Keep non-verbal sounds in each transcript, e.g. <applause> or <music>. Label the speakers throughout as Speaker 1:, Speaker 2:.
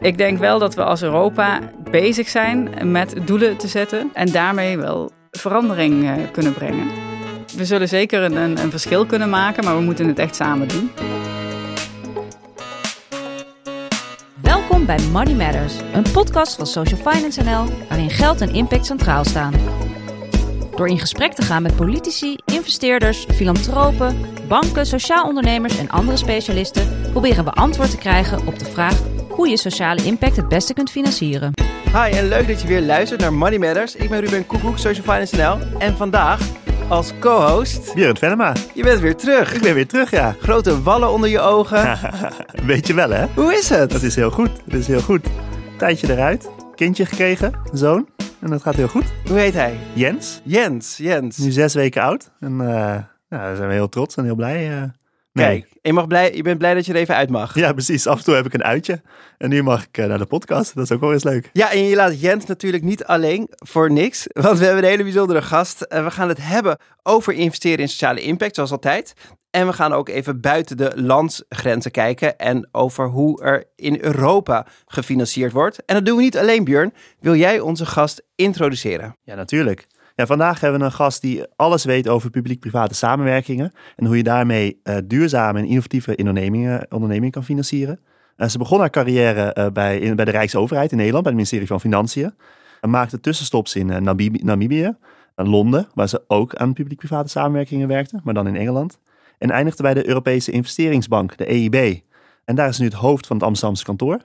Speaker 1: Ik denk wel dat we als Europa bezig zijn met doelen te zetten en daarmee wel verandering eh, kunnen brengen. We zullen zeker een, een verschil kunnen maken, maar we moeten het echt samen doen.
Speaker 2: Welkom bij Money Matters, een podcast van Social Finance NL waarin geld en impact centraal staan. Door in gesprek te gaan met politici, investeerders, filantropen, banken, sociaal ondernemers en andere specialisten, proberen we antwoord te krijgen op de vraag hoe je sociale impact het beste kunt financieren.
Speaker 3: Hi en leuk dat je weer luistert naar Money Matters. Ik ben Ruben Koekoek, Social Finance NL. En vandaag als co-host...
Speaker 4: Björn Venema.
Speaker 3: Je bent weer terug.
Speaker 4: Ik ben weer terug, ja.
Speaker 3: Grote wallen onder je ogen. <laughs>
Speaker 4: Weet je wel, hè?
Speaker 3: Hoe is het?
Speaker 4: Dat is heel goed. Dat is heel goed. Tijdje eruit. Kindje gekregen. Zoon. En dat gaat heel goed.
Speaker 3: Hoe heet hij?
Speaker 4: Jens.
Speaker 3: Jens, Jens.
Speaker 4: Nu zes weken oud. En uh, ja, daar zijn we heel trots en heel blij. Uh,
Speaker 3: Kijk, je, mag blij, je bent blij dat je er even uit mag.
Speaker 4: Ja, precies. Af en toe heb ik een uitje. En nu mag ik uh, naar de podcast. Dat is ook wel eens leuk.
Speaker 3: Ja, en je laat Jens natuurlijk niet alleen voor niks. Want we hebben een hele bijzondere gast. Uh, we gaan het hebben over investeren in sociale impact, zoals altijd. En we gaan ook even buiten de landsgrenzen kijken. En over hoe er in Europa gefinancierd wordt. En dat doen we niet alleen, Björn. Wil jij onze gast introduceren?
Speaker 4: Ja, natuurlijk. Ja, vandaag hebben we een gast die alles weet over publiek-private samenwerkingen en hoe je daarmee uh, duurzame en innovatieve ondernemingen, kan financieren. Uh, ze begon haar carrière uh, bij, bij de Rijksoverheid in Nederland, bij het ministerie van Financiën. En maakte tussenstops in Namibië, Namibië Londen, waar ze ook aan publiek-private samenwerkingen werkte, maar dan in Engeland. En eindigde bij de Europese Investeringsbank, de EIB. En daar is nu het hoofd van het Amsterdamse kantoor.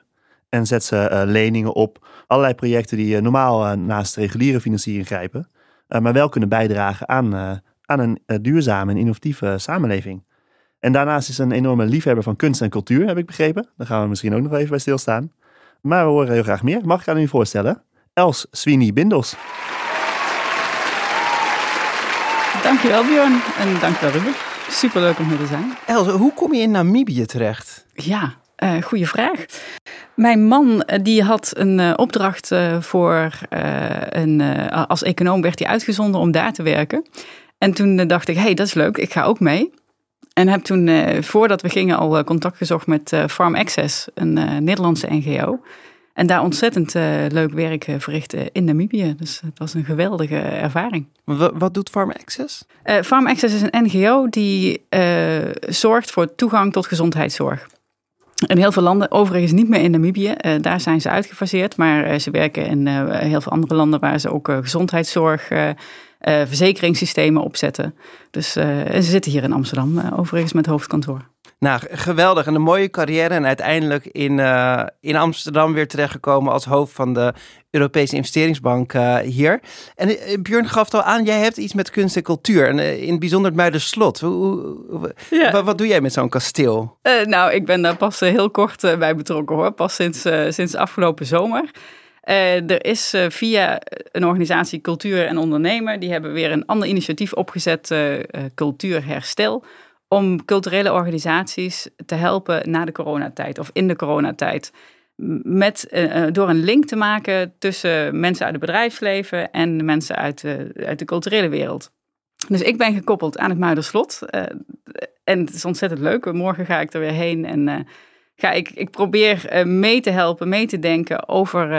Speaker 4: En zet ze leningen op allerlei projecten die normaal naast reguliere financiering grijpen. Uh, maar wel kunnen bijdragen aan, uh, aan een uh, duurzame en innovatieve samenleving. En daarnaast is ze een enorme liefhebber van kunst en cultuur, heb ik begrepen. Daar gaan we misschien ook nog even bij stilstaan. Maar we horen heel graag meer. Mag ik aan u voorstellen? Els Sweeney Bindels.
Speaker 1: Dankjewel Bjorn en dankjewel Ruben. Superleuk om hier te zijn.
Speaker 3: Els, hoe kom je in Namibië terecht?
Speaker 1: Ja, uh, goede vraag. Mijn man die had een uh, opdracht uh, voor een, als econoom werd hij uitgezonden om daar te werken. En toen dacht ik, hé, hey, dat is leuk, ik ga ook mee. En heb toen, voordat we gingen, al contact gezocht met Farm Access, een Nederlandse NGO. En daar ontzettend leuk werk verrichten in Namibië. Dus het was een geweldige ervaring.
Speaker 3: Wat, wat doet Farm Access?
Speaker 1: Farm Access is een NGO die zorgt voor toegang tot gezondheidszorg. In heel veel landen, overigens niet meer in Namibië, uh, daar zijn ze uitgefaseerd. Maar uh, ze werken in uh, heel veel andere landen waar ze ook gezondheidszorg, verzekeringssystemen opzetten. Dus ze zitten hier in Amsterdam, overigens met hoofdkantoor.
Speaker 3: Nou, geweldig. En een mooie carrière. En uiteindelijk in, uh, in Amsterdam weer terechtgekomen als hoofd van de Europese investeringsbank uh, hier. En uh, Björn gaf het al aan, jij hebt iets met kunst en cultuur. En in het bijzonder het Muiderslot. Hoe, ja. wat, wat, doe jij met zo'n kasteel?
Speaker 1: nou, ik ben daar pas heel kort bij betrokken hoor. Pas sinds, sinds afgelopen zomer. er is via een organisatie Cultuur en Ondernemer, die hebben weer een ander initiatief opgezet, Cultuurherstel om culturele organisaties te helpen na de coronatijd of in de coronatijd. Met, uh, door een link te maken tussen mensen uit het bedrijfsleven en mensen uit de, uit de culturele wereld. Dus ik ben gekoppeld aan het Muiderslot. Uh, en het is ontzettend leuk. Morgen ga ik er weer heen en ga ik, ik probeer mee te helpen, mee te denken over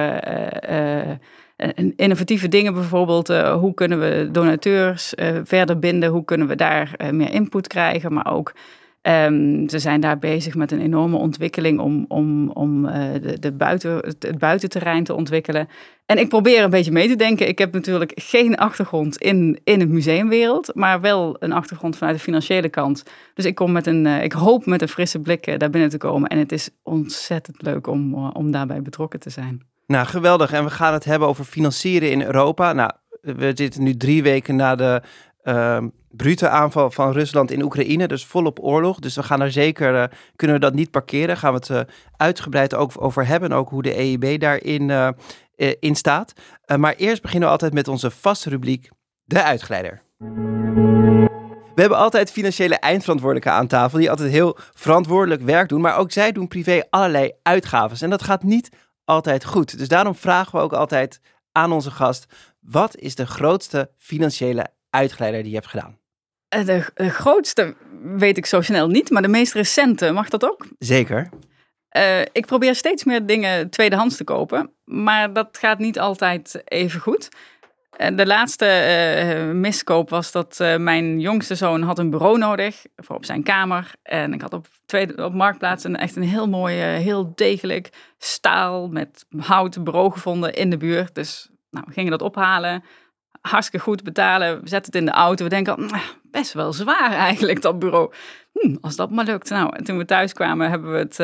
Speaker 1: innovatieve dingen bijvoorbeeld. Uh, hoe kunnen we donateurs uh, verder binden? Hoe kunnen we daar uh, meer input krijgen? Maar ook, um, ze zijn daar bezig met een enorme ontwikkeling om, om, om de, de buiten, het buitenterrein te ontwikkelen. En ik probeer een beetje mee te denken. Ik heb natuurlijk geen achtergrond in, in het museumwereld, maar wel een achtergrond vanuit de financiële kant. Dus ik kom met een, ik hoop met een frisse blik daar binnen te komen. En het is ontzettend leuk om, om daarbij betrokken te zijn.
Speaker 3: Nou, geweldig. En we gaan het hebben over financieren in Europa. Nou, we zitten nu drie weken na de uh, brute aanval van Rusland in Oekraïne, dus volop oorlog. Dus we gaan er zeker, uh, kunnen we dat niet parkeren. Gaan we het uh, uitgebreid ook over hebben. Ook hoe de EIB daarin uh, in staat. maar eerst beginnen we altijd met onze vaste rubriek, de uitgeleider. We hebben altijd financiële eindverantwoordelijken aan tafel, die altijd heel verantwoordelijk werk doen. Maar ook zij doen privé allerlei uitgaven. En dat gaat niet altijd goed. Dus daarom vragen we ook altijd aan onze gast: wat is de grootste financiële uitgeleider die je hebt gedaan?
Speaker 1: Eh, de, de grootste weet ik zo snel niet, maar de meest recente, mag dat ook?
Speaker 3: Zeker.
Speaker 1: Uh, ik probeer steeds meer dingen tweedehands te kopen, maar dat gaat niet altijd even goed. De laatste uh, miskoop was dat uh, mijn jongste zoon had een bureau nodig voor op zijn kamer. En ik had op, tweede, op Marktplaats een, echt een heel mooi, heel degelijk staal met houten bureau gevonden in de buurt. Dus nou, we gingen dat ophalen. Hartstikke goed betalen. We zetten het in de auto. We denken, nou, best wel zwaar eigenlijk, dat bureau. Hm, als dat maar lukt. Nou, en toen we thuis kwamen, hebben we het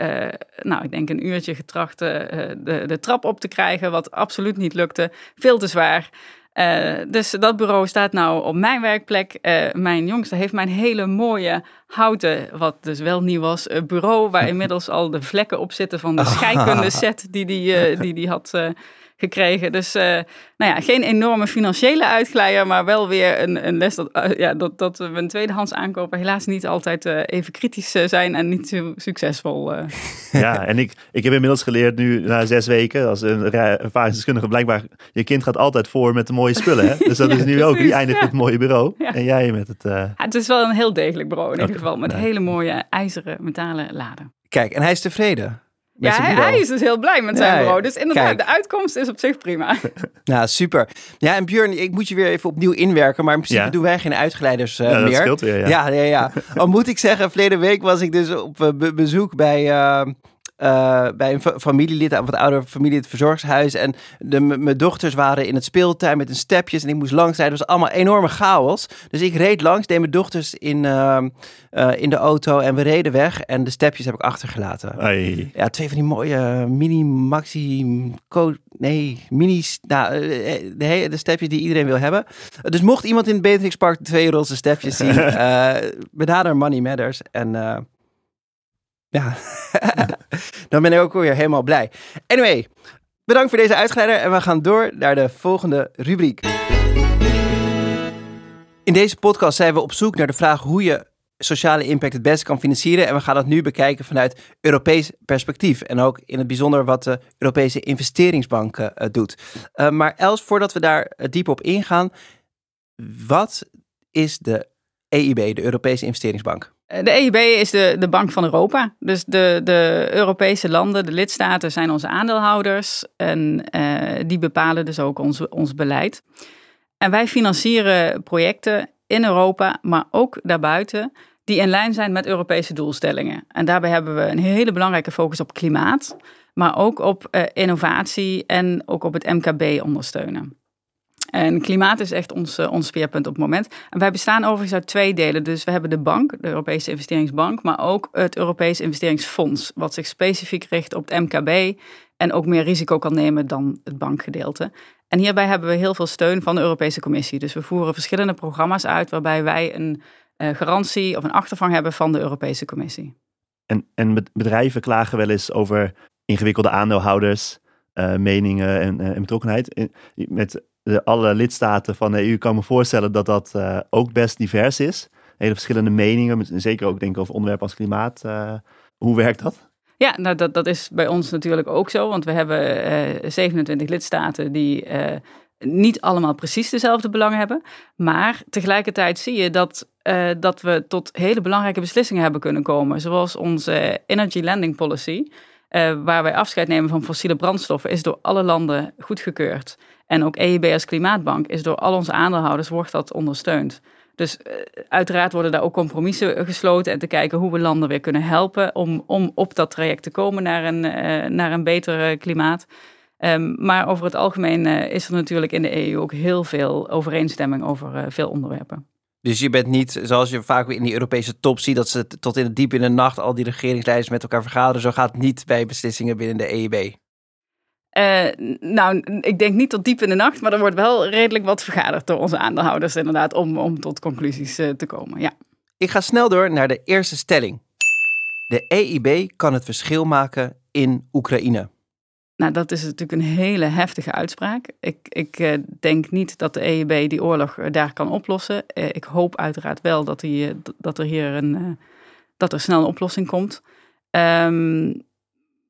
Speaker 1: uh, nou, ik denk een uurtje getracht uh, de, de trap op te krijgen, wat absoluut niet lukte. Veel te zwaar. Uh, dus dat bureau staat nou op mijn werkplek. mijn jongste heeft mijn hele mooie houten, wat dus wel nieuw was, bureau, waar <laughs> inmiddels al de vlekken op zitten van de <laughs> scheikunde set die die, die, die had gekregen. Dus uh, nou ja, geen enorme financiële uitglijder, maar wel weer een, een les dat, uh, ja, dat, dat we een tweedehands aankoper helaas niet altijd uh, even kritisch zijn en niet zo succesvol. <laughs>
Speaker 4: Ja, en ik, ik heb inmiddels geleerd nu na zes weken als een ervaringsdeskundige blijkbaar, je kind gaat altijd voor met de mooie spullen. Hè? <laughs> Dus dat ja, is nu precies, ook, die eindigt ja. met het mooie bureau ja. en jij met het...
Speaker 1: het is wel een heel degelijk bureau in okay. ieder geval, met nee. hele mooie ijzeren metalen laden.
Speaker 3: Kijk, en hij is tevreden.
Speaker 1: Ja, hij, hij, is dus heel blij met zijn ja, bureau. Dus inderdaad, kijk. de uitkomst is op zich prima. <laughs>
Speaker 3: Nou, super. Ja, en Björn, ik moet je weer even opnieuw inwerken. Maar in principe ja. doen wij geen uitgeleiders uh,
Speaker 4: ja,
Speaker 3: meer.
Speaker 4: Dat scheelt weer, ja.
Speaker 3: Ja, ja, ja. <laughs> Al moet ik zeggen, verleden week was ik dus op uh, be bezoek bij... Uh, uh, bij een familielid, een wat ouder familie, het verzorgingshuis. En de, mijn dochters waren in het speeltuin met hun stepjes en ik moest langs rijden. Het was allemaal enorme chaos. Dus ik reed langs, deed mijn dochters in, uh, uh, in de auto en we reden weg. En de stepjes heb ik achtergelaten. Ja, twee van die mooie mini, maxi, nee, minis. Nou, de, de stepjes die iedereen wil hebben. Dus mocht iemand in het Beatrix Park twee roze stepjes zien, <laughs> benader Money Matters. En ja, <laughs> dan ben ik ook weer helemaal blij. Anyway, bedankt voor deze uitgeleider en we gaan door naar de volgende rubriek. In deze podcast zijn we op zoek naar de vraag hoe je sociale impact het beste kan financieren. En we gaan dat nu bekijken vanuit Europees perspectief. En ook in het bijzonder wat de Europese investeringsbank uh, doet. Uh, maar Els, voordat we daar uh, diep op ingaan, wat is de EIB, de Europese investeringsbank?
Speaker 1: De EIB is de, de bank van Europa. Dus de, de Europese landen, de lidstaten, zijn onze aandeelhouders. En uh, die bepalen dus ook ons, ons beleid. En wij financieren projecten in Europa, maar ook daarbuiten, die in lijn zijn met Europese doelstellingen. En daarbij hebben we een hele belangrijke focus op klimaat, maar ook op uh, innovatie en ook op het MKB ondersteunen. En klimaat is echt ons, uh, ons speerpunt op het moment. En wij bestaan overigens uit twee delen. Dus we hebben de bank, de Europese Investeringsbank, maar ook het Europees Investeringsfonds, wat zich specifiek richt op het MKB en ook meer risico kan nemen dan het bankgedeelte. En hierbij hebben we heel veel steun van de Europese Commissie. Dus we voeren verschillende programma's uit waarbij wij een uh, garantie of een achtervang hebben van de Europese Commissie.
Speaker 4: En, en bedrijven klagen wel eens over ingewikkelde aandeelhouders, uh, meningen en, en betrokkenheid. Met de, alle lidstaten van de EU kan me voorstellen dat dat uh, ook best divers is. Hele verschillende meningen, zeker ook denk ik over onderwerpen als klimaat. Uh, hoe werkt dat?
Speaker 1: Ja, nou, dat, dat is bij ons natuurlijk ook zo, want we hebben uh, 27 lidstaten die niet allemaal precies dezelfde belangen hebben. Maar tegelijkertijd zie je dat, dat we tot hele belangrijke beslissingen hebben kunnen komen, zoals onze Energy Lending Policy. waar wij afscheid nemen van fossiele brandstoffen, is door alle landen goedgekeurd. En ook EIB als klimaatbank is door al onze aandeelhouders wordt dat ondersteund. Dus uh, uiteraard worden daar ook compromissen gesloten en te kijken hoe we landen weer kunnen helpen om, om op dat traject te komen naar een, uh, naar een beter klimaat. Um, maar over het algemeen uh, is er natuurlijk in de EU ook heel veel overeenstemming over veel onderwerpen.
Speaker 3: Dus je bent niet, zoals je vaak in die Europese top ziet, dat ze tot in het diep in de nacht al die regeringsleiders met elkaar vergaderen. Zo gaat het niet bij beslissingen binnen de EIB.
Speaker 1: Uh, nou, ik denk niet tot diep in de nacht, maar er wordt wel redelijk wat vergaderd door onze aandeelhouders, inderdaad, om, om tot conclusies uh, te komen. Ja.
Speaker 3: Ik ga snel door naar de eerste stelling. De EIB kan het verschil maken in Oekraïne.
Speaker 1: Nou, dat is natuurlijk een hele heftige uitspraak. Ik, ik uh, denk niet dat de EIB die oorlog daar kan oplossen. ik hoop uiteraard wel dat, die, dat er hier een, dat er snel een oplossing komt. Um,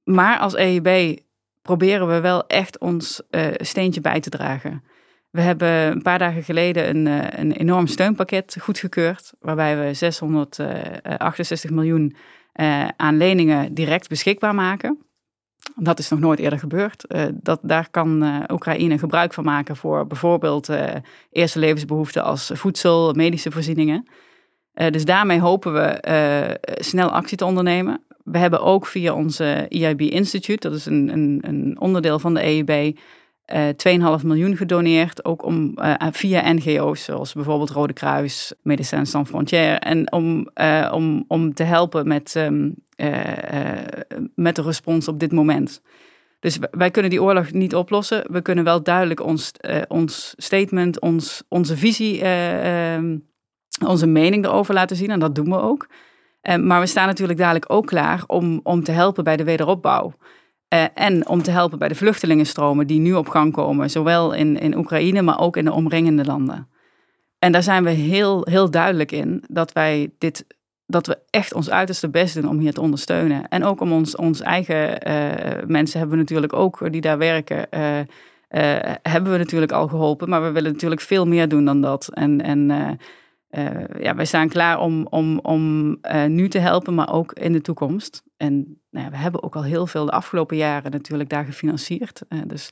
Speaker 1: maar als EIB proberen we wel echt ons uh, steentje bij te dragen. We hebben een paar dagen geleden een, uh, een enorm steunpakket goedgekeurd, waarbij we 668 miljoen aan leningen direct beschikbaar maken. Dat is nog nooit eerder gebeurd. dat, daar kan Oekraïne gebruik van maken voor bijvoorbeeld eerste levensbehoeften als voedsel, medische voorzieningen. dus daarmee hopen we snel actie te ondernemen. We hebben ook via onze EIB Institute, dat is een, een, een onderdeel van de EIB, uh, 2,5 miljoen gedoneerd. Ook om, uh, via NGO's zoals bijvoorbeeld Rode Kruis, Médecins Sans Frontières. En om, uh, om, om te helpen met, um, met de respons op dit moment. Dus wij kunnen die oorlog niet oplossen. We kunnen wel duidelijk ons, ons statement, ons, onze visie, ehm, onze mening erover laten zien. En dat doen we ook. Maar we staan natuurlijk dadelijk ook klaar om, om te helpen bij de wederopbouw. Uh, en om te helpen bij de vluchtelingenstromen die nu op gang komen, zowel in, in Oekraïne, maar ook in de omringende landen. En daar zijn we heel, heel duidelijk in dat wij dit, dat we echt ons uiterste best doen om hier te ondersteunen. En ook om ons, ons eigen uh, mensen hebben we natuurlijk ook die daar werken, hebben we natuurlijk al geholpen. Maar we willen natuurlijk veel meer doen dan dat. En, en ja, wij staan klaar om, om, om uh, nu te helpen, maar ook in de toekomst. En nou ja, we hebben ook al heel veel de afgelopen jaren natuurlijk daar gefinancierd. Uh, dus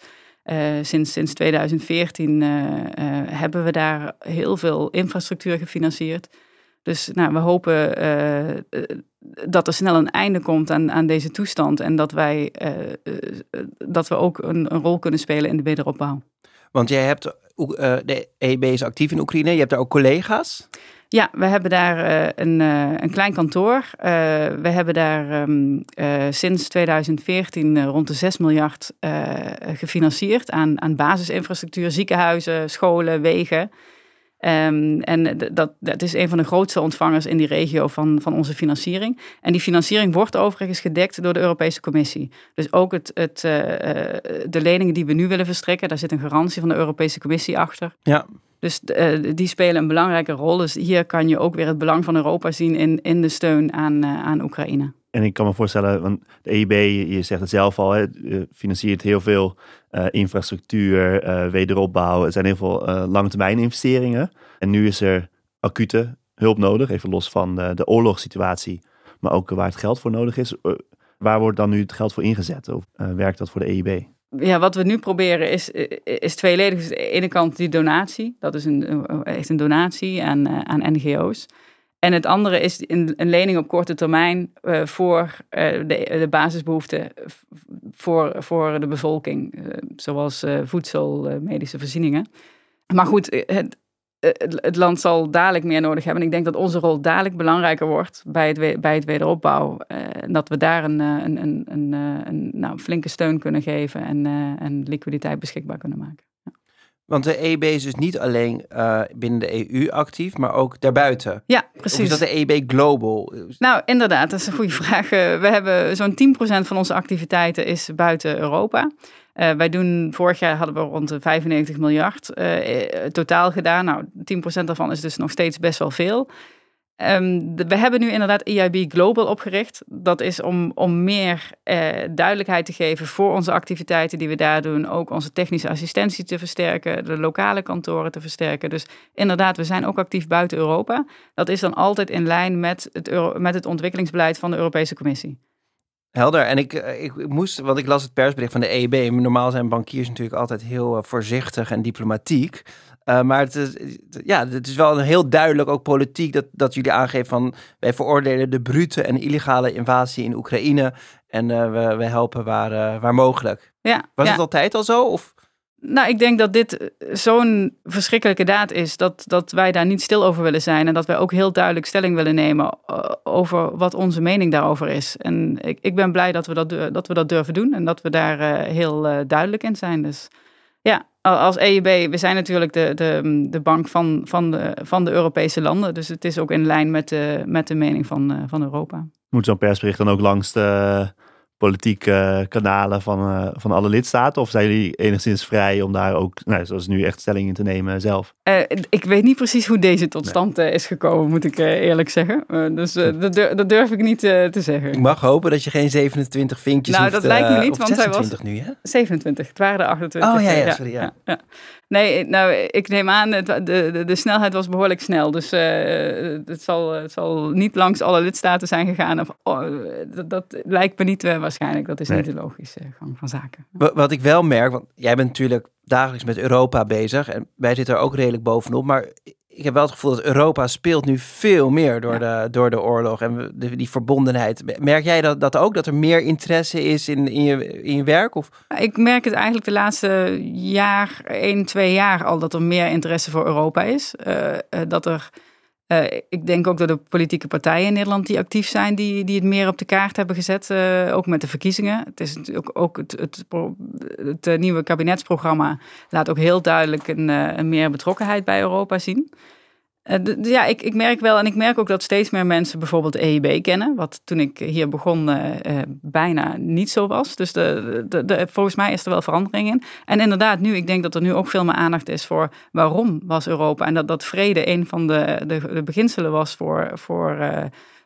Speaker 1: sinds, sinds 2014 hebben we daar heel veel infrastructuur gefinancierd. Dus nou, we hopen dat er snel een einde komt aan, aan deze toestand en dat wij dat we ook een, een rol kunnen spelen in de wederopbouw.
Speaker 3: Want jij hebt, uh, de EIB is actief in Oekraïne, je hebt daar ook collega's?
Speaker 1: Ja, we hebben daar uh, een, uh, een klein kantoor. we hebben daar um, sinds 2014 rond de 6 miljard gefinancierd aan, aan basisinfrastructuur, ziekenhuizen, scholen, wegen. Um, en dat, dat is een van de grootste ontvangers in die regio van, van onze financiering. En die financiering wordt overigens gedekt door de Europese Commissie. Dus ook het, het, uh, de leningen die we nu willen verstrekken, daar zit een garantie van de Europese Commissie achter.
Speaker 3: Ja.
Speaker 1: Dus uh, die spelen een belangrijke rol. Dus hier kan je ook weer het belang van Europa zien in, in de steun aan, uh, aan Oekraïne.
Speaker 4: En ik kan me voorstellen, want de EIB, je zegt het zelf al, hè, financiert heel veel uh, infrastructuur, uh, wederopbouw. Er zijn heel veel uh, lange termijn investeringen. En nu is er acute hulp nodig, even los van de, de oorlogssituatie, maar ook waar het geld voor nodig is. waar wordt dan nu het geld voor ingezet? Of werkt dat voor de EIB?
Speaker 1: Ja, wat we nu proberen is, is tweeledig. Dus aan de ene kant die donatie, dat is een, echt een donatie aan, aan NGO's. En het andere is een, lening op korte termijn uh, voor uh, de, basisbehoeften voor, voor de bevolking, uh, zoals voedsel, medische voorzieningen. Maar goed, het, het, land zal dadelijk meer nodig hebben. En ik denk dat onze rol dadelijk belangrijker wordt bij het, bij het wederopbouw. En dat we daar een, een, een, een, een nou, flinke steun kunnen geven en, en liquiditeit beschikbaar kunnen maken.
Speaker 3: Want de EIB is dus niet alleen uh, binnen de EU actief, maar ook daarbuiten.
Speaker 1: Ja, precies. Of
Speaker 3: is dat de EIB Global?
Speaker 1: Nou, inderdaad, dat is een goede <laughs> vraag. Uh, we hebben zo'n 10% van onze activiteiten is buiten Europa. Uh, wij doen, vorig jaar hadden we rond de 95 miljard totaal gedaan. Nou, 10% daarvan is dus nog steeds best wel veel. Um, we hebben nu inderdaad EIB Global opgericht. Dat is om, om meer eh, duidelijkheid te geven voor onze activiteiten die we daar doen. Ook onze technische assistentie te versterken, de lokale kantoren te versterken. Dus inderdaad, we zijn ook actief buiten Europa. Dat is dan altijd in lijn met het, met het ontwikkelingsbeleid van de Europese Commissie.
Speaker 3: Helder. En ik, eh, ik moest, want ik las het persbericht van de EIB. Normaal zijn bankiers natuurlijk altijd heel uh, voorzichtig en diplomatiek. Uh, maar het is, ja, het is wel een heel duidelijk ook politiek dat, dat jullie aangeven van wij veroordelen de brute en illegale invasie in Oekraïne en uh, we, we helpen waar, uh, waar mogelijk.
Speaker 1: Ja,
Speaker 3: Was
Speaker 1: ja.
Speaker 3: het altijd al zo? Of?
Speaker 1: Nou, ik denk dat dit zo'n verschrikkelijke daad is dat, dat wij daar niet stil over willen zijn en dat wij ook heel duidelijk stelling willen nemen over wat onze mening daarover is. En ik, ik ben blij dat we dat, dat we dat durven doen en dat we daar heel duidelijk in zijn. Dus als EIB, we zijn natuurlijk de, de, de bank van, van, de, van de Europese landen. Dus het is ook in lijn met de, met de mening van, van Europa.
Speaker 4: Moet zo'n persbericht dan ook langs de politieke kanalen van, uh, van alle lidstaten? Of zijn jullie enigszins vrij om daar ook, nou, zoals nu, echt stelling in te nemen zelf?
Speaker 1: Uh, ik weet niet precies hoe deze tot stand uh, is gekomen, moet ik eerlijk zeggen. dus dat, durf, dat, durf ik niet te zeggen.
Speaker 3: Ik mag hopen dat je geen 27 vinkjes
Speaker 1: nou,
Speaker 3: hoeft,
Speaker 1: dat lijkt me niet, want
Speaker 3: hij
Speaker 1: was
Speaker 3: nu, hè?
Speaker 1: 27. Het waren er 28.
Speaker 3: Oh ja, ja, sorry, ja.
Speaker 1: ja. Nee, nou, ik neem aan, de, de, de snelheid was behoorlijk snel. Dus het, zal, het zal niet langs alle lidstaten zijn gegaan. Of, oh, dat, dat, lijkt me niet waarschijnlijk. Dat is niet de logische gang van zaken.
Speaker 3: Wat ik wel merk, want jij bent natuurlijk dagelijks met Europa bezig. En wij zitten er ook redelijk bovenop. Maar ik heb wel het gevoel dat Europa speelt nu veel meer door, de, door de oorlog en de, die verbondenheid. Merk jij dat, dat ook, dat er meer interesse is in, in, je, in je werk? Of?
Speaker 1: Ik merk het eigenlijk de laatste jaar, één, twee jaar al, dat er meer interesse voor Europa is. Uh, dat er uh, ik denk ook dat de politieke partijen in Nederland die actief zijn, die, die het meer op de kaart hebben gezet, uh, ook met de verkiezingen. Het is natuurlijk ook het, het, het, het nieuwe kabinetsprogramma laat ook heel duidelijk een, een meer betrokkenheid bij Europa zien. Uh, ja, ik, ik merk wel en ik merk ook dat steeds meer mensen bijvoorbeeld EIB kennen. Wat toen ik hier begon uh, uh, bijna niet zo was. Dus de, de, de, volgens mij is er wel verandering in. En inderdaad, nu, ik denk dat er nu ook veel meer aandacht is voor waarom was Europa. En dat, dat vrede een van de, de, beginselen was voor, voor,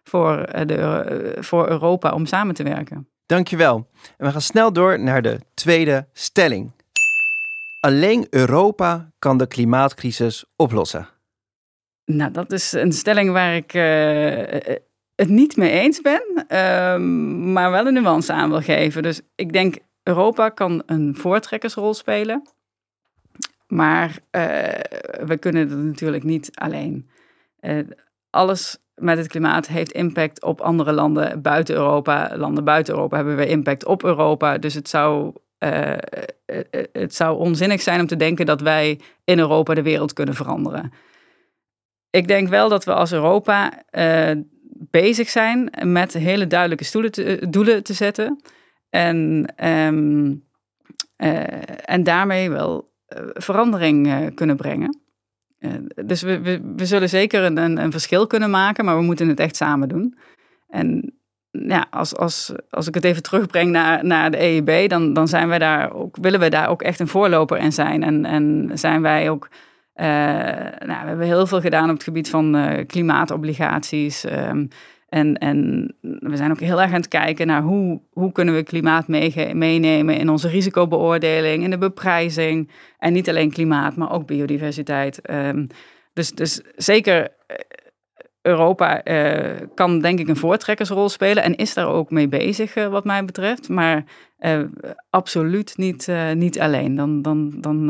Speaker 1: voor, de, voor Europa om samen te werken.
Speaker 3: Dankjewel. We gaan snel door naar de tweede stelling. Alleen Europa kan de klimaatcrisis oplossen.
Speaker 1: Nou, dat is een stelling waar ik uh, het niet mee eens ben, uh, maar wel een nuance aan wil geven. Dus ik denk, Europa kan een voortrekkersrol spelen, maar uh, we kunnen het natuurlijk niet alleen. alles met het klimaat heeft impact op andere landen buiten Europa. Landen buiten Europa hebben weer impact op Europa. Dus het zou het zou onzinnig zijn om te denken dat wij in Europa de wereld kunnen veranderen ik denk wel dat we als Europa uh, bezig zijn met hele duidelijke eh, doelen te zetten. En, um, uh, en daarmee wel verandering kunnen brengen. dus we, we, zullen zeker een, een, verschil kunnen maken, maar we moeten het echt samen doen. En ja, als, als, als ik het even terugbreng naar, naar de EIB, dan, dan zijn wij daar ook, willen we daar ook echt een voorloper in zijn. En, en zijn wij ook uh, nou, we hebben heel veel gedaan op het gebied van uh, klimaatobligaties. Um, en, en we zijn ook heel erg aan het kijken naar hoe, hoe kunnen we klimaat meenemen in onze risicobeoordeling, in de beprijzing. En niet alleen klimaat, maar ook biodiversiteit. Um, dus, dus zeker eh, Europa kan denk ik een voortrekkersrol spelen en is daar ook mee bezig wat mij betreft. Maar absoluut niet, niet alleen. Dan, dan, dan,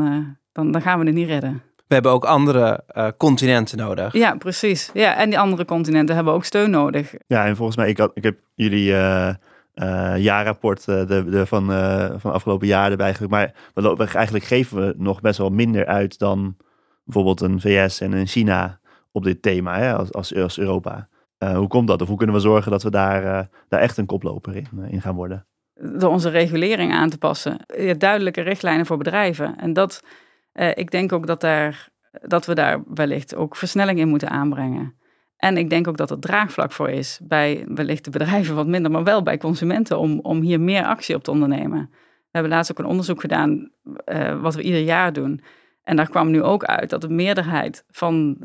Speaker 1: dan, dan gaan we het niet redden
Speaker 3: we hebben ook andere uh, continenten nodig.
Speaker 1: Ja, precies. Ja, en die andere continenten hebben ook steun nodig.
Speaker 4: Ja, en volgens mij, ik, had, ik heb jullie uh, uh, jaarrapport de, de, van, van afgelopen jaar erbij Maar we, we, eigenlijk geven we nog best wel minder uit dan bijvoorbeeld een VS en een China op dit thema, hè, als, als, als Europa. hoe komt dat? Of hoe kunnen we zorgen dat we daar, daar echt een koploper in, in gaan worden?
Speaker 1: Door onze regulering aan te passen. Ja, duidelijke richtlijnen voor bedrijven. En dat uh, ik denk ook dat, daar, dat we daar wellicht ook versnelling in moeten aanbrengen. En ik denk ook dat er draagvlak voor is bij wellicht de bedrijven wat minder, maar wel bij consumenten om, om hier meer actie op te ondernemen. We hebben laatst ook een onderzoek gedaan, uh, wat we ieder jaar doen. En daar kwam nu ook uit dat de meerderheid van,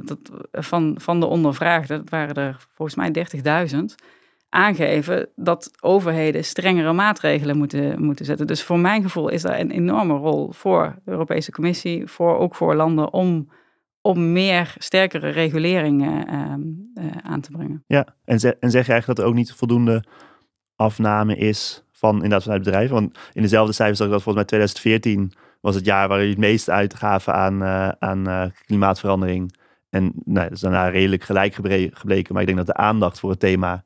Speaker 1: van, van de ondervraagden, dat waren er volgens mij 30.000, aangeven dat overheden strengere maatregelen moeten, moeten zetten. Dus voor mijn gevoel is daar een enorme rol voor de Europese Commissie, voor, ook voor landen, om, om meer sterkere reguleringen ehm, eh, aan te brengen.
Speaker 4: Ja, en, en zeg je eigenlijk dat er ook niet voldoende afname is van inderdaad vanuit bedrijven? Want in dezelfde cijfers zag ik dat volgens mij 2014 was het jaar waar je het meest uitgaven aan, uh, aan uh, klimaatverandering. En nou, dat is daarna redelijk gelijk gebleken. Maar ik denk dat de aandacht voor het thema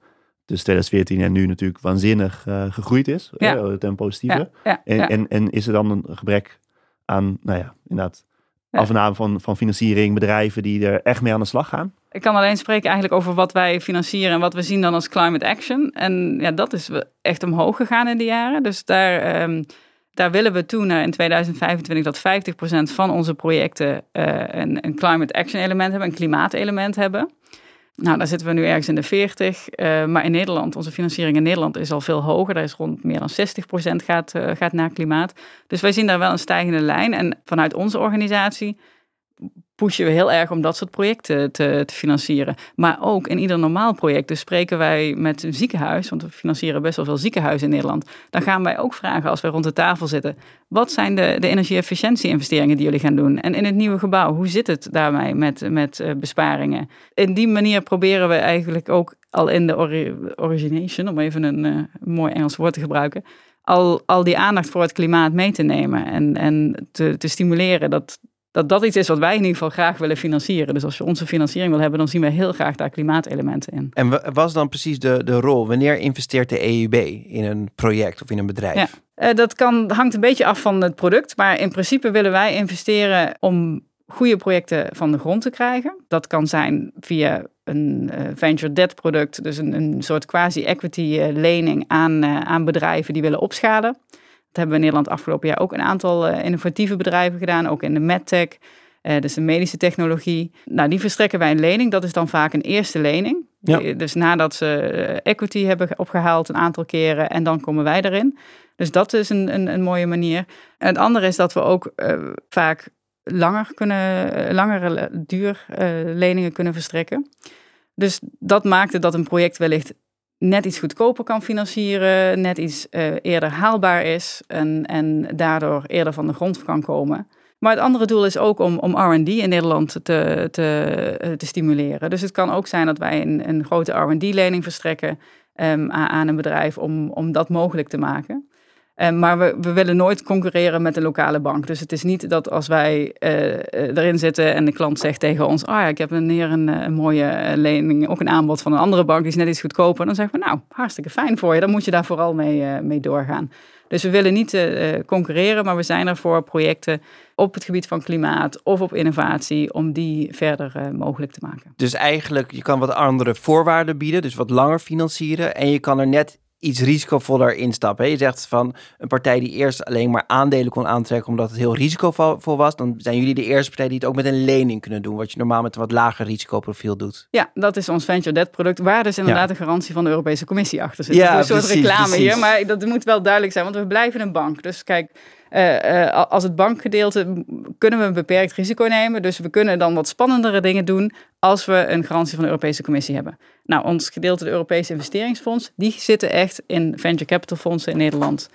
Speaker 4: dus 2014 en nu natuurlijk waanzinnig uh, gegroeid is. Ja. Ten positieve.
Speaker 1: Ja,
Speaker 4: en, en, en, is er dan een gebrek aan, nou ja, inderdaad, afname van, van financiering, bedrijven die er echt mee aan de slag gaan?
Speaker 1: Ik kan alleen spreken eigenlijk over wat wij financieren en wat we zien dan als climate action. En ja, dat is echt omhoog gegaan in de jaren. Dus daar, um, daar willen we toen in 2025 dat 50% van onze projecten uh, een, een climate action element hebben, een klimaatelement hebben. Nou, daar zitten we nu ergens in de 40. Uh, maar in Nederland, onze financiering in Nederland is al veel hoger. Daar is rond meer dan 60% gaat, uh, gaat naar klimaat. Dus wij zien daar wel een stijgende lijn. En vanuit onze organisatie pushen we heel erg om dat soort projecten te, te, financieren. Maar ook in ieder normaal project. Dus spreken wij met een ziekenhuis, want we financieren best wel veel ziekenhuizen in Nederland. Dan gaan wij ook vragen als wij rond de tafel zitten. Wat zijn de, de energie-efficiëntie-investeringen die jullie gaan doen? En in het nieuwe gebouw, hoe zit het daarmee met, met uh, besparingen? In die manier proberen we eigenlijk ook al in de origination, om even een uh, mooi Engels woord te gebruiken, al, al die aandacht voor het klimaat mee te nemen en, en te, te stimuleren dat, dat dat iets is wat wij in ieder geval graag willen financieren. Dus als je onze financiering wil hebben, dan zien we heel graag daar klimaatelementen in.
Speaker 3: En was dan precies de, de rol? Wanneer investeert de EUB in een project of in een bedrijf?
Speaker 1: Ja. Uh, dat kan, hangt een beetje af van het product, maar in principe willen wij investeren om goede projecten van de grond te krijgen. Dat kan zijn via een uh, venture debt product, dus een, een soort quasi-equity uh, lening aan, aan bedrijven die willen opschalen hebben we in Nederland afgelopen jaar ook een aantal uh, innovatieve bedrijven gedaan, ook in de medtech, uh, dus de medische technologie. Nou, die verstrekken wij een lening. Dat is dan vaak een eerste lening. Ja. Dus nadat ze eh, equity hebben opgehaald een aantal keren en dan komen wij erin. Dus dat is een, een, een mooie manier. En het andere is dat we ook vaak langer kunnen, langere duur leningen kunnen verstrekken. Dus dat maakte dat een project wellicht net iets goedkoper kan financieren, net iets uh, eerder haalbaar is en, en daardoor eerder van de grond kan komen. Maar het andere doel is ook om, om RD in Nederland te, te, eh, te stimuleren. Dus het kan ook zijn dat wij een, een grote RD-lening verstrekken um, aan een bedrijf om, om dat mogelijk te maken. Uh, maar we, we, willen nooit concurreren met de lokale bank. Dus het is niet dat als wij uh, erin zitten en de klant zegt tegen ons: Ah ja, ik heb een, hier een, een, mooie lening, ook een aanbod van een andere bank, die is net iets goedkoper. Dan zeggen we: Nou, hartstikke fijn voor je, dan moet je daar vooral mee, mee doorgaan. Dus we willen niet concurreren, maar we zijn er voor projecten op het gebied van klimaat of op innovatie om die verder mogelijk te maken.
Speaker 3: Dus eigenlijk, je kan wat andere voorwaarden bieden, dus wat langer financieren en je kan er net iets risicovoller instappen. Je zegt van een partij die eerst alleen maar aandelen kon aantrekken omdat het heel risicovol was, dan zijn jullie de eerste partij die het ook met een lening kunnen doen, wat je normaal met een wat lager risicoprofiel doet.
Speaker 1: Ja, dat is ons venture debt product, waar dus inderdaad ja. de garantie van de Europese Commissie achter zit. Ja, een soort reclame hier, maar dat moet wel duidelijk zijn, want we blijven een bank. Dus kijk, uh, uh, als het bankgedeelte kunnen we een beperkt risico nemen. Dus we kunnen dan wat spannendere dingen doen als we een garantie van de Europese Commissie hebben. Nou, ons gedeelte, de Europese investeringsfonds, die zitten echt in venture capital fondsen in Nederland.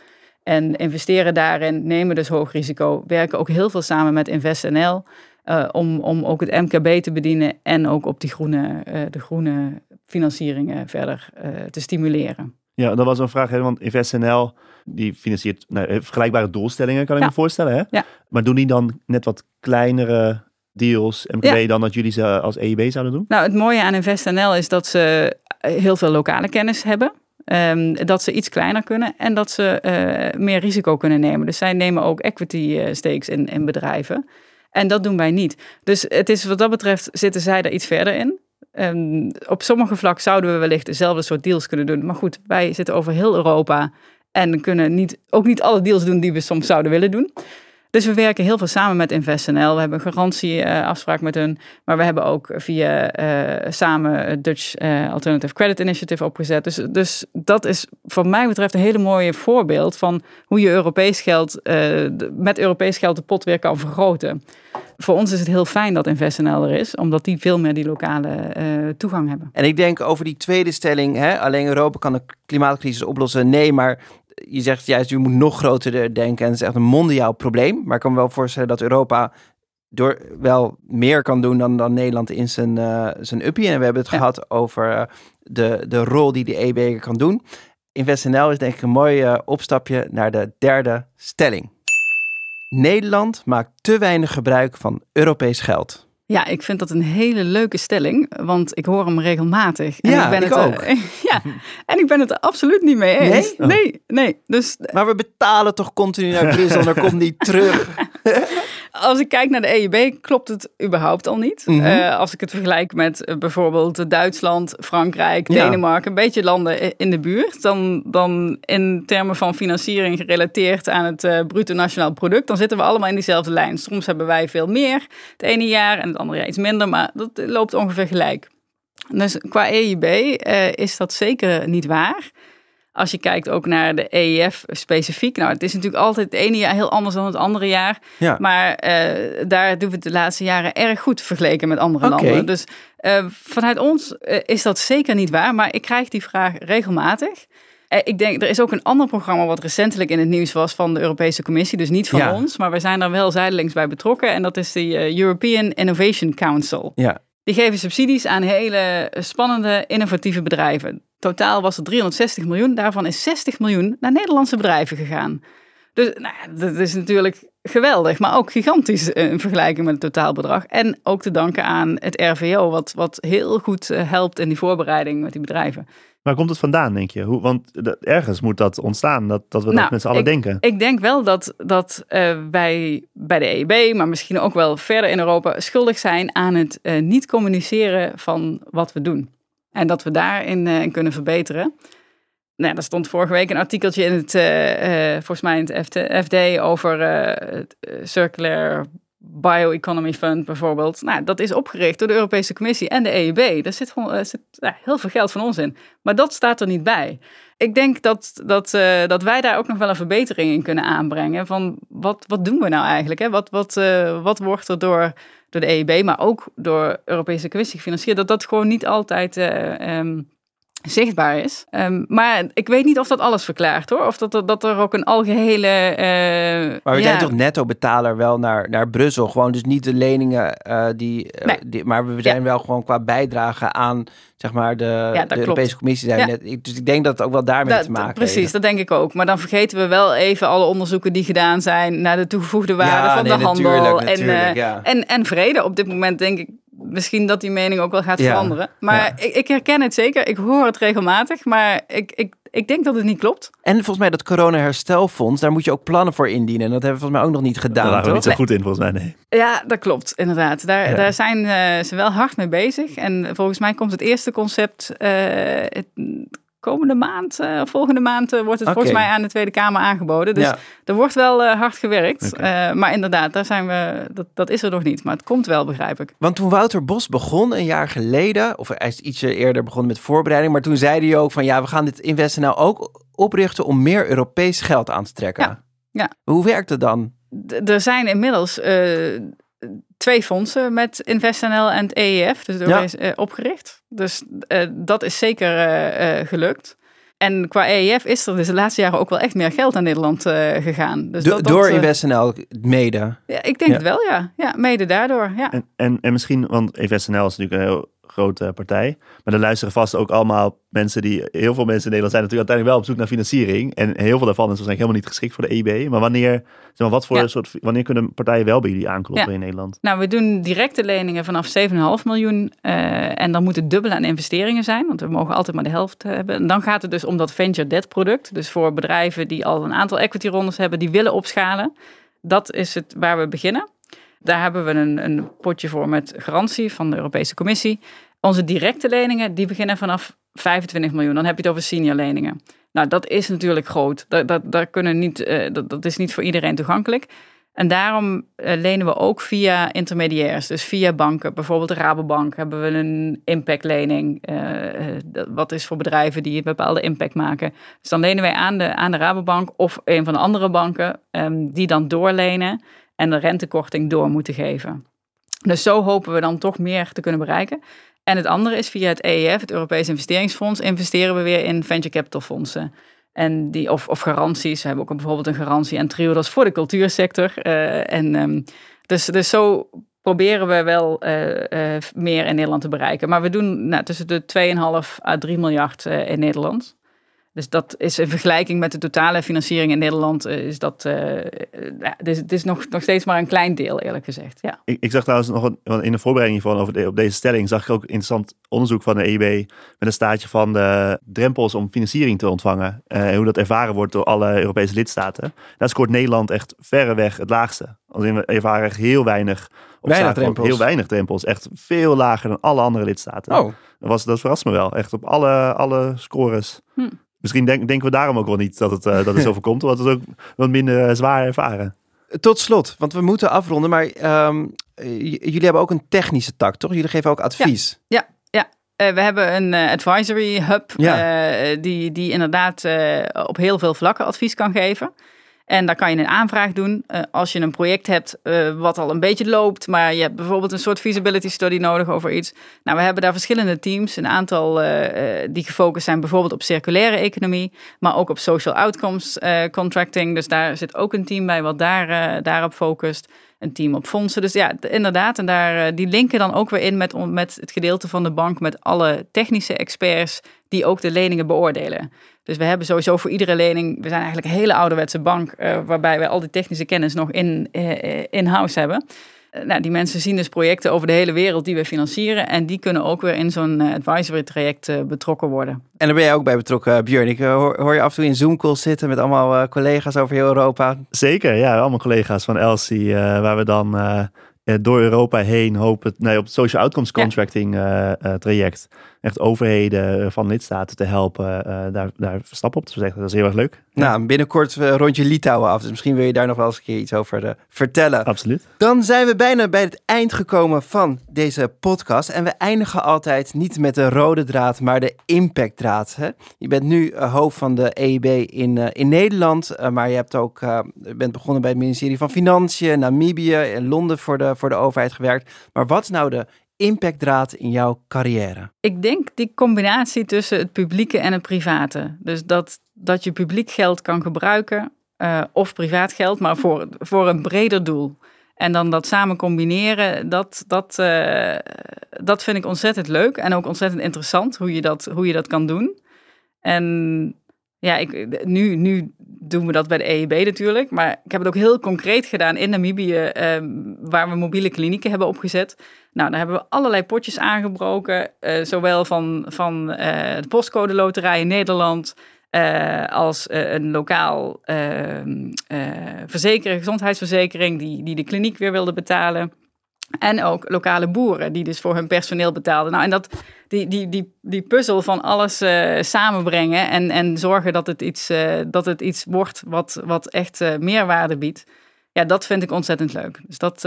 Speaker 1: En investeren daarin, nemen dus hoog risico, werken ook heel veel samen met InvestNL. Uh, om, om ook het MKB te bedienen en ook op die groene, de groene financieringen verder te stimuleren.
Speaker 4: Ja, dat was een vraag, hè, want InvestNL die financiert nou, vergelijkbare doelstellingen, kan ik me voorstellen. Hè?
Speaker 1: Ja.
Speaker 4: Maar doen die dan net wat kleinere deals, MKB, dan dat jullie ze als EIB zouden doen?
Speaker 1: Nou, het mooie aan InvestNL is dat ze heel veel lokale kennis hebben. Um, dat ze iets kleiner kunnen en dat ze uh, meer risico kunnen nemen. Dus zij nemen ook equity uh, stakes in, in bedrijven. En dat doen wij niet. Dus het is wat dat betreft zitten zij er iets verder in. Um, op sommige vlakken zouden we wellicht dezelfde soort deals kunnen doen. Maar goed, wij zitten over heel Europa en kunnen niet, ook niet alle deals doen die we soms zouden willen doen. Dus we werken heel veel samen met InvestNL. We hebben een garantieafspraak met hun. Maar we hebben ook via uh, samen Dutch uh, Alternative Credit Initiative opgezet. Dus, dus dat is voor mij betreft een hele mooie voorbeeld van hoe je Europees geld, uh, met Europees geld de pot weer kan vergroten. Voor ons is het heel fijn dat InvestNL er is, omdat die veel meer die lokale toegang hebben.
Speaker 3: En ik denk over die tweede stelling, hè, alleen Europa kan de klimaatcrisis oplossen. Nee, maar je zegt juist, je moet nog groter denken en het is echt een mondiaal probleem. Maar ik kan me wel voorstellen dat Europa door wel meer kan doen dan, dan Nederland in zijn, uh, zijn uppie. En we hebben het gehad over uh, de, de rol die de EB kan doen. InvestNL is denk ik een mooi uh, opstapje naar de derde stelling. Nederland maakt te weinig gebruik van Europees geld.
Speaker 1: Ja, ik vind dat een hele leuke stelling, want ik hoor hem regelmatig.
Speaker 3: En ja, ik, ben het ook. <laughs>
Speaker 1: ja, en ik ben het er absoluut niet mee eens. Nee? Nee, nee. Dus,
Speaker 3: maar we betalen toch continu naar Brussel, dan komt niet terug. <laughs>
Speaker 1: als ik kijk naar de EIB, klopt het überhaupt al niet. Mhm. Eh, als ik het vergelijk met uh, bijvoorbeeld Duitsland, Frankrijk, Denemarken, een beetje landen in de buurt, dan, dan in termen van financiering gerelateerd aan het uh, bruto nationaal product, dan zitten we allemaal in diezelfde lijn. Soms hebben wij veel meer het ene jaar en het andere jaar iets minder, maar dat loopt ongeveer gelijk. Dus qua EIB is dat zeker niet waar. Als je kijkt ook naar de EIF specifiek. Nou, het is natuurlijk altijd het ene jaar heel anders dan het andere jaar.
Speaker 3: Ja.
Speaker 1: Maar uh, daar doen we het de laatste jaren erg goed vergeleken met andere landen. Dus uh, vanuit ons uh, is dat zeker niet waar. Maar ik krijg die vraag regelmatig. Eh, Ik denk, er is ook een ander programma wat recentelijk in het nieuws was van de Europese Commissie. Dus niet van
Speaker 3: Ja.
Speaker 1: ons, maar we zijn er wel zijdelings bij betrokken. En dat is de eh, European Innovation Council.
Speaker 3: Ja.
Speaker 1: Die geven subsidies aan hele spannende, innovatieve bedrijven. Totaal was er 360 miljoen. Daarvan is 60 miljoen naar Nederlandse bedrijven gegaan. Dus nou dat is natuurlijk geweldig, maar ook gigantisch in vergelijking met het totaalbedrag. En ook te danken aan het RVO, wat, wat heel goed eh, helpt in die voorbereiding met die bedrijven.
Speaker 4: Waar komt het vandaan, denk je? Hoe, want ergens moet dat ontstaan, dat, dat we dat
Speaker 1: Nou,
Speaker 4: met z'n allen denken.
Speaker 1: Ik denk wel dat, dat eh, wij bij de EIB, maar misschien ook wel verder in Europa, schuldig zijn aan het eh, niet communiceren van wat we doen. En dat we daarin in kunnen verbeteren. Nou, er stond vorige week een artikeltje in het, eh, eh, volgens mij in het FD, over eh, het Circular Bioeconomy Fund bijvoorbeeld. Nou, dat is opgericht door de Europese Commissie en de EIB. Daar zit, gewoon, er zit ja, heel veel geld van ons in. Maar dat staat er niet bij. Ik denk dat, dat, dat wij daar ook nog wel een verbetering in kunnen aanbrengen. Van wat, wat doen we nou eigenlijk? Hè? Wat, wat, wat wordt er door, door de EIB, maar ook door Europese Commissie gefinancierd? Dat dat gewoon niet altijd eh, ehm, zichtbaar is. Ehm, maar ik weet niet of dat alles verklaart hoor. Of dat er, dat er ook een algehele. eh,
Speaker 3: Maar we
Speaker 1: ja,
Speaker 3: zijn toch netto-betaler wel naar, naar Brussel. Gewoon dus niet de leningen eh, die, eh,
Speaker 1: Nee.
Speaker 3: die... Maar we zijn wel gewoon qua bijdrage aan zeg maar de, de. Europese Commissie. Zijn net, dus ik denk dat het ook wel daarmee
Speaker 1: Dat-
Speaker 3: te maken
Speaker 1: precies,
Speaker 3: heeft.
Speaker 1: dat denk ik ook. Maar dan vergeten we wel even alle onderzoeken die gedaan zijn naar de toegevoegde waarde van
Speaker 3: nee,
Speaker 1: de handel.
Speaker 3: natuurlijk, natuurlijk,
Speaker 1: en, en vrede. Op dit moment denk ik misschien dat die mening ook wel gaat
Speaker 3: Ja,
Speaker 1: veranderen. Maar ik, ik herken het zeker. Ik hoor het regelmatig. Maar ik, ik, ik denk dat het niet klopt.
Speaker 3: En volgens mij dat corona-herstelfonds, daar moet je ook plannen voor indienen. En dat hebben we volgens mij ook nog niet
Speaker 4: Daar
Speaker 3: gedaan,
Speaker 4: waren we
Speaker 3: toch?
Speaker 4: niet zo goed in, volgens mij. Nee.
Speaker 1: Ja, dat klopt, inderdaad. Daar,
Speaker 4: Ja.
Speaker 1: daar zijn eh, ze wel hard mee bezig. En volgens mij komt het eerste concept eh, het komende maand, eh, volgende maand, eh, wordt het volgens mij aan de Tweede Kamer aangeboden. Dus
Speaker 3: Ja.
Speaker 1: er wordt wel eh, hard gewerkt. Maar inderdaad, daar zijn we, dat, dat is er nog niet. Maar het komt wel, begrijp ik.
Speaker 3: Want toen Wouter Bos begon een jaar geleden, of hij is ietsje eerder begonnen met voorbereiding, maar toen zei hij ook van ja, we gaan dit InvestNL ook oprichten om meer Europees geld aan te trekken.
Speaker 1: Ja, ja.
Speaker 3: Hoe werkt het dan?
Speaker 1: D- er zijn inmiddels twee fondsen met InvestNL en het EEF, dus
Speaker 3: Ja.
Speaker 1: Europees, eh, opgericht. Dus eh, dat is zeker eh, eh, gelukt. En qua EEF is er dus de laatste jaren ook wel echt meer geld naar Nederland eh, gegaan. Dus
Speaker 3: Do-
Speaker 1: dat,
Speaker 3: door InvestNL mede.
Speaker 1: Ja, ik denk
Speaker 3: Ja.
Speaker 1: het wel, ja. Ja, mede daardoor, ja.
Speaker 4: En, en, en misschien, want InvestNL is natuurlijk een heel grote partij. Maar er luisteren vast ook allemaal mensen die... Heel veel mensen in Nederland zijn natuurlijk uiteindelijk wel op zoek naar financiering. En heel veel daarvan is waarschijnlijk helemaal niet geschikt voor de EIB. Maar wanneer, zeg maar, wat voor
Speaker 1: Ja.
Speaker 4: soort, wanneer kunnen partijen wel bij jullie aankloppen
Speaker 1: Ja.
Speaker 4: in Nederland?
Speaker 1: Nou, we doen directe leningen vanaf 7,5 miljoen. eh, en dan moet het dubbele aan investeringen zijn, want we mogen altijd maar de helft hebben. En dan gaat het dus om dat venture debt product. Dus voor bedrijven die al een aantal equity rondes hebben, die willen opschalen. Dat is het waar we beginnen. Daar hebben we een, een potje voor met garantie van de Europese Commissie. Onze directe leningen, die beginnen vanaf 25 miljoen. Dan heb je het over senior leningen. Nou, dat is natuurlijk groot. Dat, dat, kunnen niet, eh, dat, dat is niet voor iedereen toegankelijk. En daarom eh, lenen we ook via intermediairs, dus via banken. Bijvoorbeeld de Rabobank hebben we een impactlening. eh, eh, wat is voor bedrijven die een bepaalde impact maken. Dus dan lenen wij aan de, aan de Rabobank of een van de andere banken, ehm, die dan doorlenen en de rentekorting door moeten geven. Dus zo hopen we dan toch meer te kunnen bereiken. En het andere is via het EEF, het Europees Investeringsfonds, investeren we weer in venture capital fondsen. En die, of, of garanties. We hebben ook bijvoorbeeld een garantie en Triodos voor de cultuursector. Eh, en, ehm, dus, dus zo proberen we wel eh, eh, meer in Nederland te bereiken. Maar we doen nou, tussen de 2,5 à 3 miljard in Nederland. Dus dat is in vergelijking met de totale financiering in Nederland, eh, is dat, ja, het is, het is nog, nog steeds maar een klein deel, eerlijk gezegd. Ja.
Speaker 4: Ik, ik zag trouwens nog een, in de voorbereiding hiervan over de, op deze stelling zag ik ook interessant onderzoek van de EIB met een staartje van de drempels om financiering te ontvangen eh, en hoe dat ervaren wordt door alle Europese lidstaten. Daar scoort Nederland echt verreweg het laagste. Als in we ervaren echt heel weinig obstakels,
Speaker 3: drempels.
Speaker 4: heel weinig drempels, echt veel lager dan alle andere lidstaten.
Speaker 3: Oh,
Speaker 4: Dat, was, dat verrast me wel, echt op alle, alle scores.
Speaker 1: Hm.
Speaker 4: Misschien denk, denken we daarom ook wel niet dat het, eh, dat het <laughs> zoveel komt, omdat we het ook wat minder eh, zwaar ervaren.
Speaker 3: tot slot, want we moeten afronden, maar ehm, jullie hebben ook een technische tak, toch? Jullie geven ook advies.
Speaker 1: Ja, we hebben een advisory hub
Speaker 3: Ja.
Speaker 1: die, die inderdaad op heel veel vlakken advies kan geven. En daar kan je een aanvraag doen eh, als je een project hebt eh, wat al een beetje loopt, maar je hebt bijvoorbeeld een soort feasibility study nodig over iets. Nou, we hebben daar verschillende teams, een aantal eh, die gefocust zijn bijvoorbeeld op circulaire economie, maar ook op social outcomes contracting. Dus daar zit ook een team bij wat daar, daarop focust. Een team op fondsen. Dus ja, inderdaad. En daar, die linken dan ook weer in met, met het gedeelte van de bank met alle technische experts die ook de leningen beoordelen. Dus we hebben sowieso voor iedere lening, we zijn eigenlijk een hele ouderwetse bank, uh, waarbij we al die technische kennis nog in, uh, in-house hebben. Uh, nou, die mensen zien dus projecten over de hele wereld die we financieren. En die kunnen ook weer in zo'n advisory traject betrokken worden.
Speaker 3: En daar ben jij ook bij betrokken, Björn. Ik hoor, hoor, je af en toe in Zoom-calls zitten met allemaal collega's over heel Europa.
Speaker 4: Zeker, ja. Allemaal collega's van Elsie, waar we dan door Europa heen hopen nee, op het social outcomes contracting ja. traject echt overheden van lidstaten te helpen uh, daar, daar stappen op te zetten. Dat is heel erg leuk.
Speaker 3: Nou, binnenkort uh, rond je Litouwen af. Dus misschien wil je daar nog wel eens een keer iets over vertellen.
Speaker 4: Absoluut.
Speaker 3: Dan zijn we bijna bij het eind gekomen van deze podcast. En we eindigen altijd niet met de rode draad, maar de impactdraad. Hè? Je bent nu hoofd van de EIB in, in Nederland. maar je hebt ook, bent begonnen bij het ministerie van Financiën, Namibië, in Londen voor de, voor de overheid gewerkt. Maar wat is nou de impactdraad in jouw carrière?
Speaker 1: Ik denk die combinatie tussen het publieke en het private. Dus dat, dat je publiek geld kan gebruiken, uh, of privaat geld, maar voor, voor een breder doel. En dan dat samen combineren, dat, dat, uh, dat vind ik ontzettend leuk en ook ontzettend interessant hoe je dat, hoe je dat kan doen. En ja, ik, nu, nu doen we dat bij de EEB natuurlijk. Maar ik heb het ook heel concreet gedaan in Namibië, eh, waar we mobiele klinieken hebben opgezet. Nou, daar hebben we allerlei potjes aangebroken. Uh, zowel van, van uh, de postcode loterij in Nederland. Uh, als een lokaal verzekering, gezondheidsverzekering, die, die de kliniek weer wilde betalen. En ook lokale boeren die dus voor hun personeel betaalden. Nou, en dat, die, die, die, die puzzel van alles uh, samenbrengen en, en zorgen dat het iets, uh, dat het iets wordt wat, wat echt uh, meerwaarde biedt. Ja, dat vind ik ontzettend leuk. Dus dat,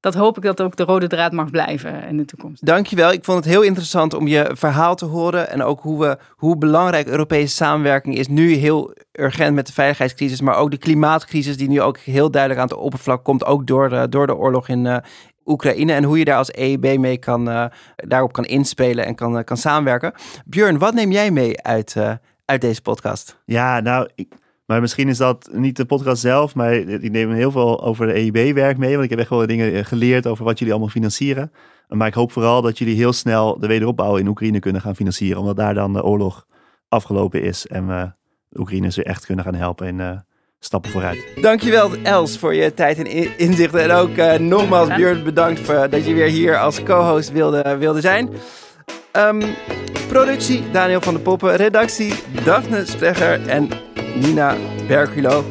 Speaker 1: dat hoop ik dat ook de rode draad mag blijven in de toekomst.
Speaker 3: Dankjewel. Ik vond het heel interessant om je verhaal te horen. En ook hoe, we, hoe belangrijk Europese samenwerking is. Nu heel urgent met de veiligheidscrisis. Maar ook de klimaatcrisis die nu ook heel duidelijk aan het oppervlak komt. Ook door de, door de oorlog in, Oekraïne en hoe je daar als EIB mee kan, uh, daarop kan inspelen en kan, uh, kan samenwerken. Björn, wat neem jij mee uit, uh, uit deze podcast?
Speaker 4: Ja, nou, ik, maar misschien is dat niet de podcast zelf, maar ik neem heel veel over de EIB-werk mee, want ik heb echt wel dingen geleerd over wat jullie allemaal financieren. Maar ik hoop vooral dat jullie heel snel de wederopbouw in Oekraïne kunnen gaan financieren, omdat daar dan de oorlog afgelopen is en we de Oekraïners weer echt kunnen gaan helpen in stappen vooruit.
Speaker 3: Dankjewel Els voor je tijd en inzichten. En ook uh, nogmaals Björn bedankt voor, dat je weer hier als co-host wilde, wilde zijn. Um, productie Daniel van der Poppen. Redactie Daphne Sprecher en Nina Bergulo.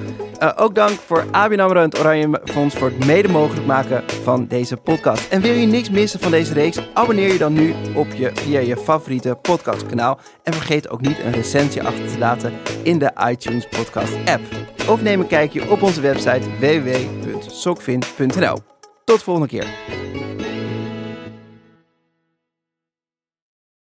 Speaker 3: Uh, ook dank voor ABN AMRO en het Oranje Fonds voor het mede mogelijk maken van deze podcast. En wil je niks missen van deze reeks? Abonneer je dan nu op je, via je favoriete podcastkanaal. En vergeet ook niet een recensie achter te laten in de iTunes podcast app. Of neem een kijkje op onze website www.sokvin.nl. Tot volgende keer.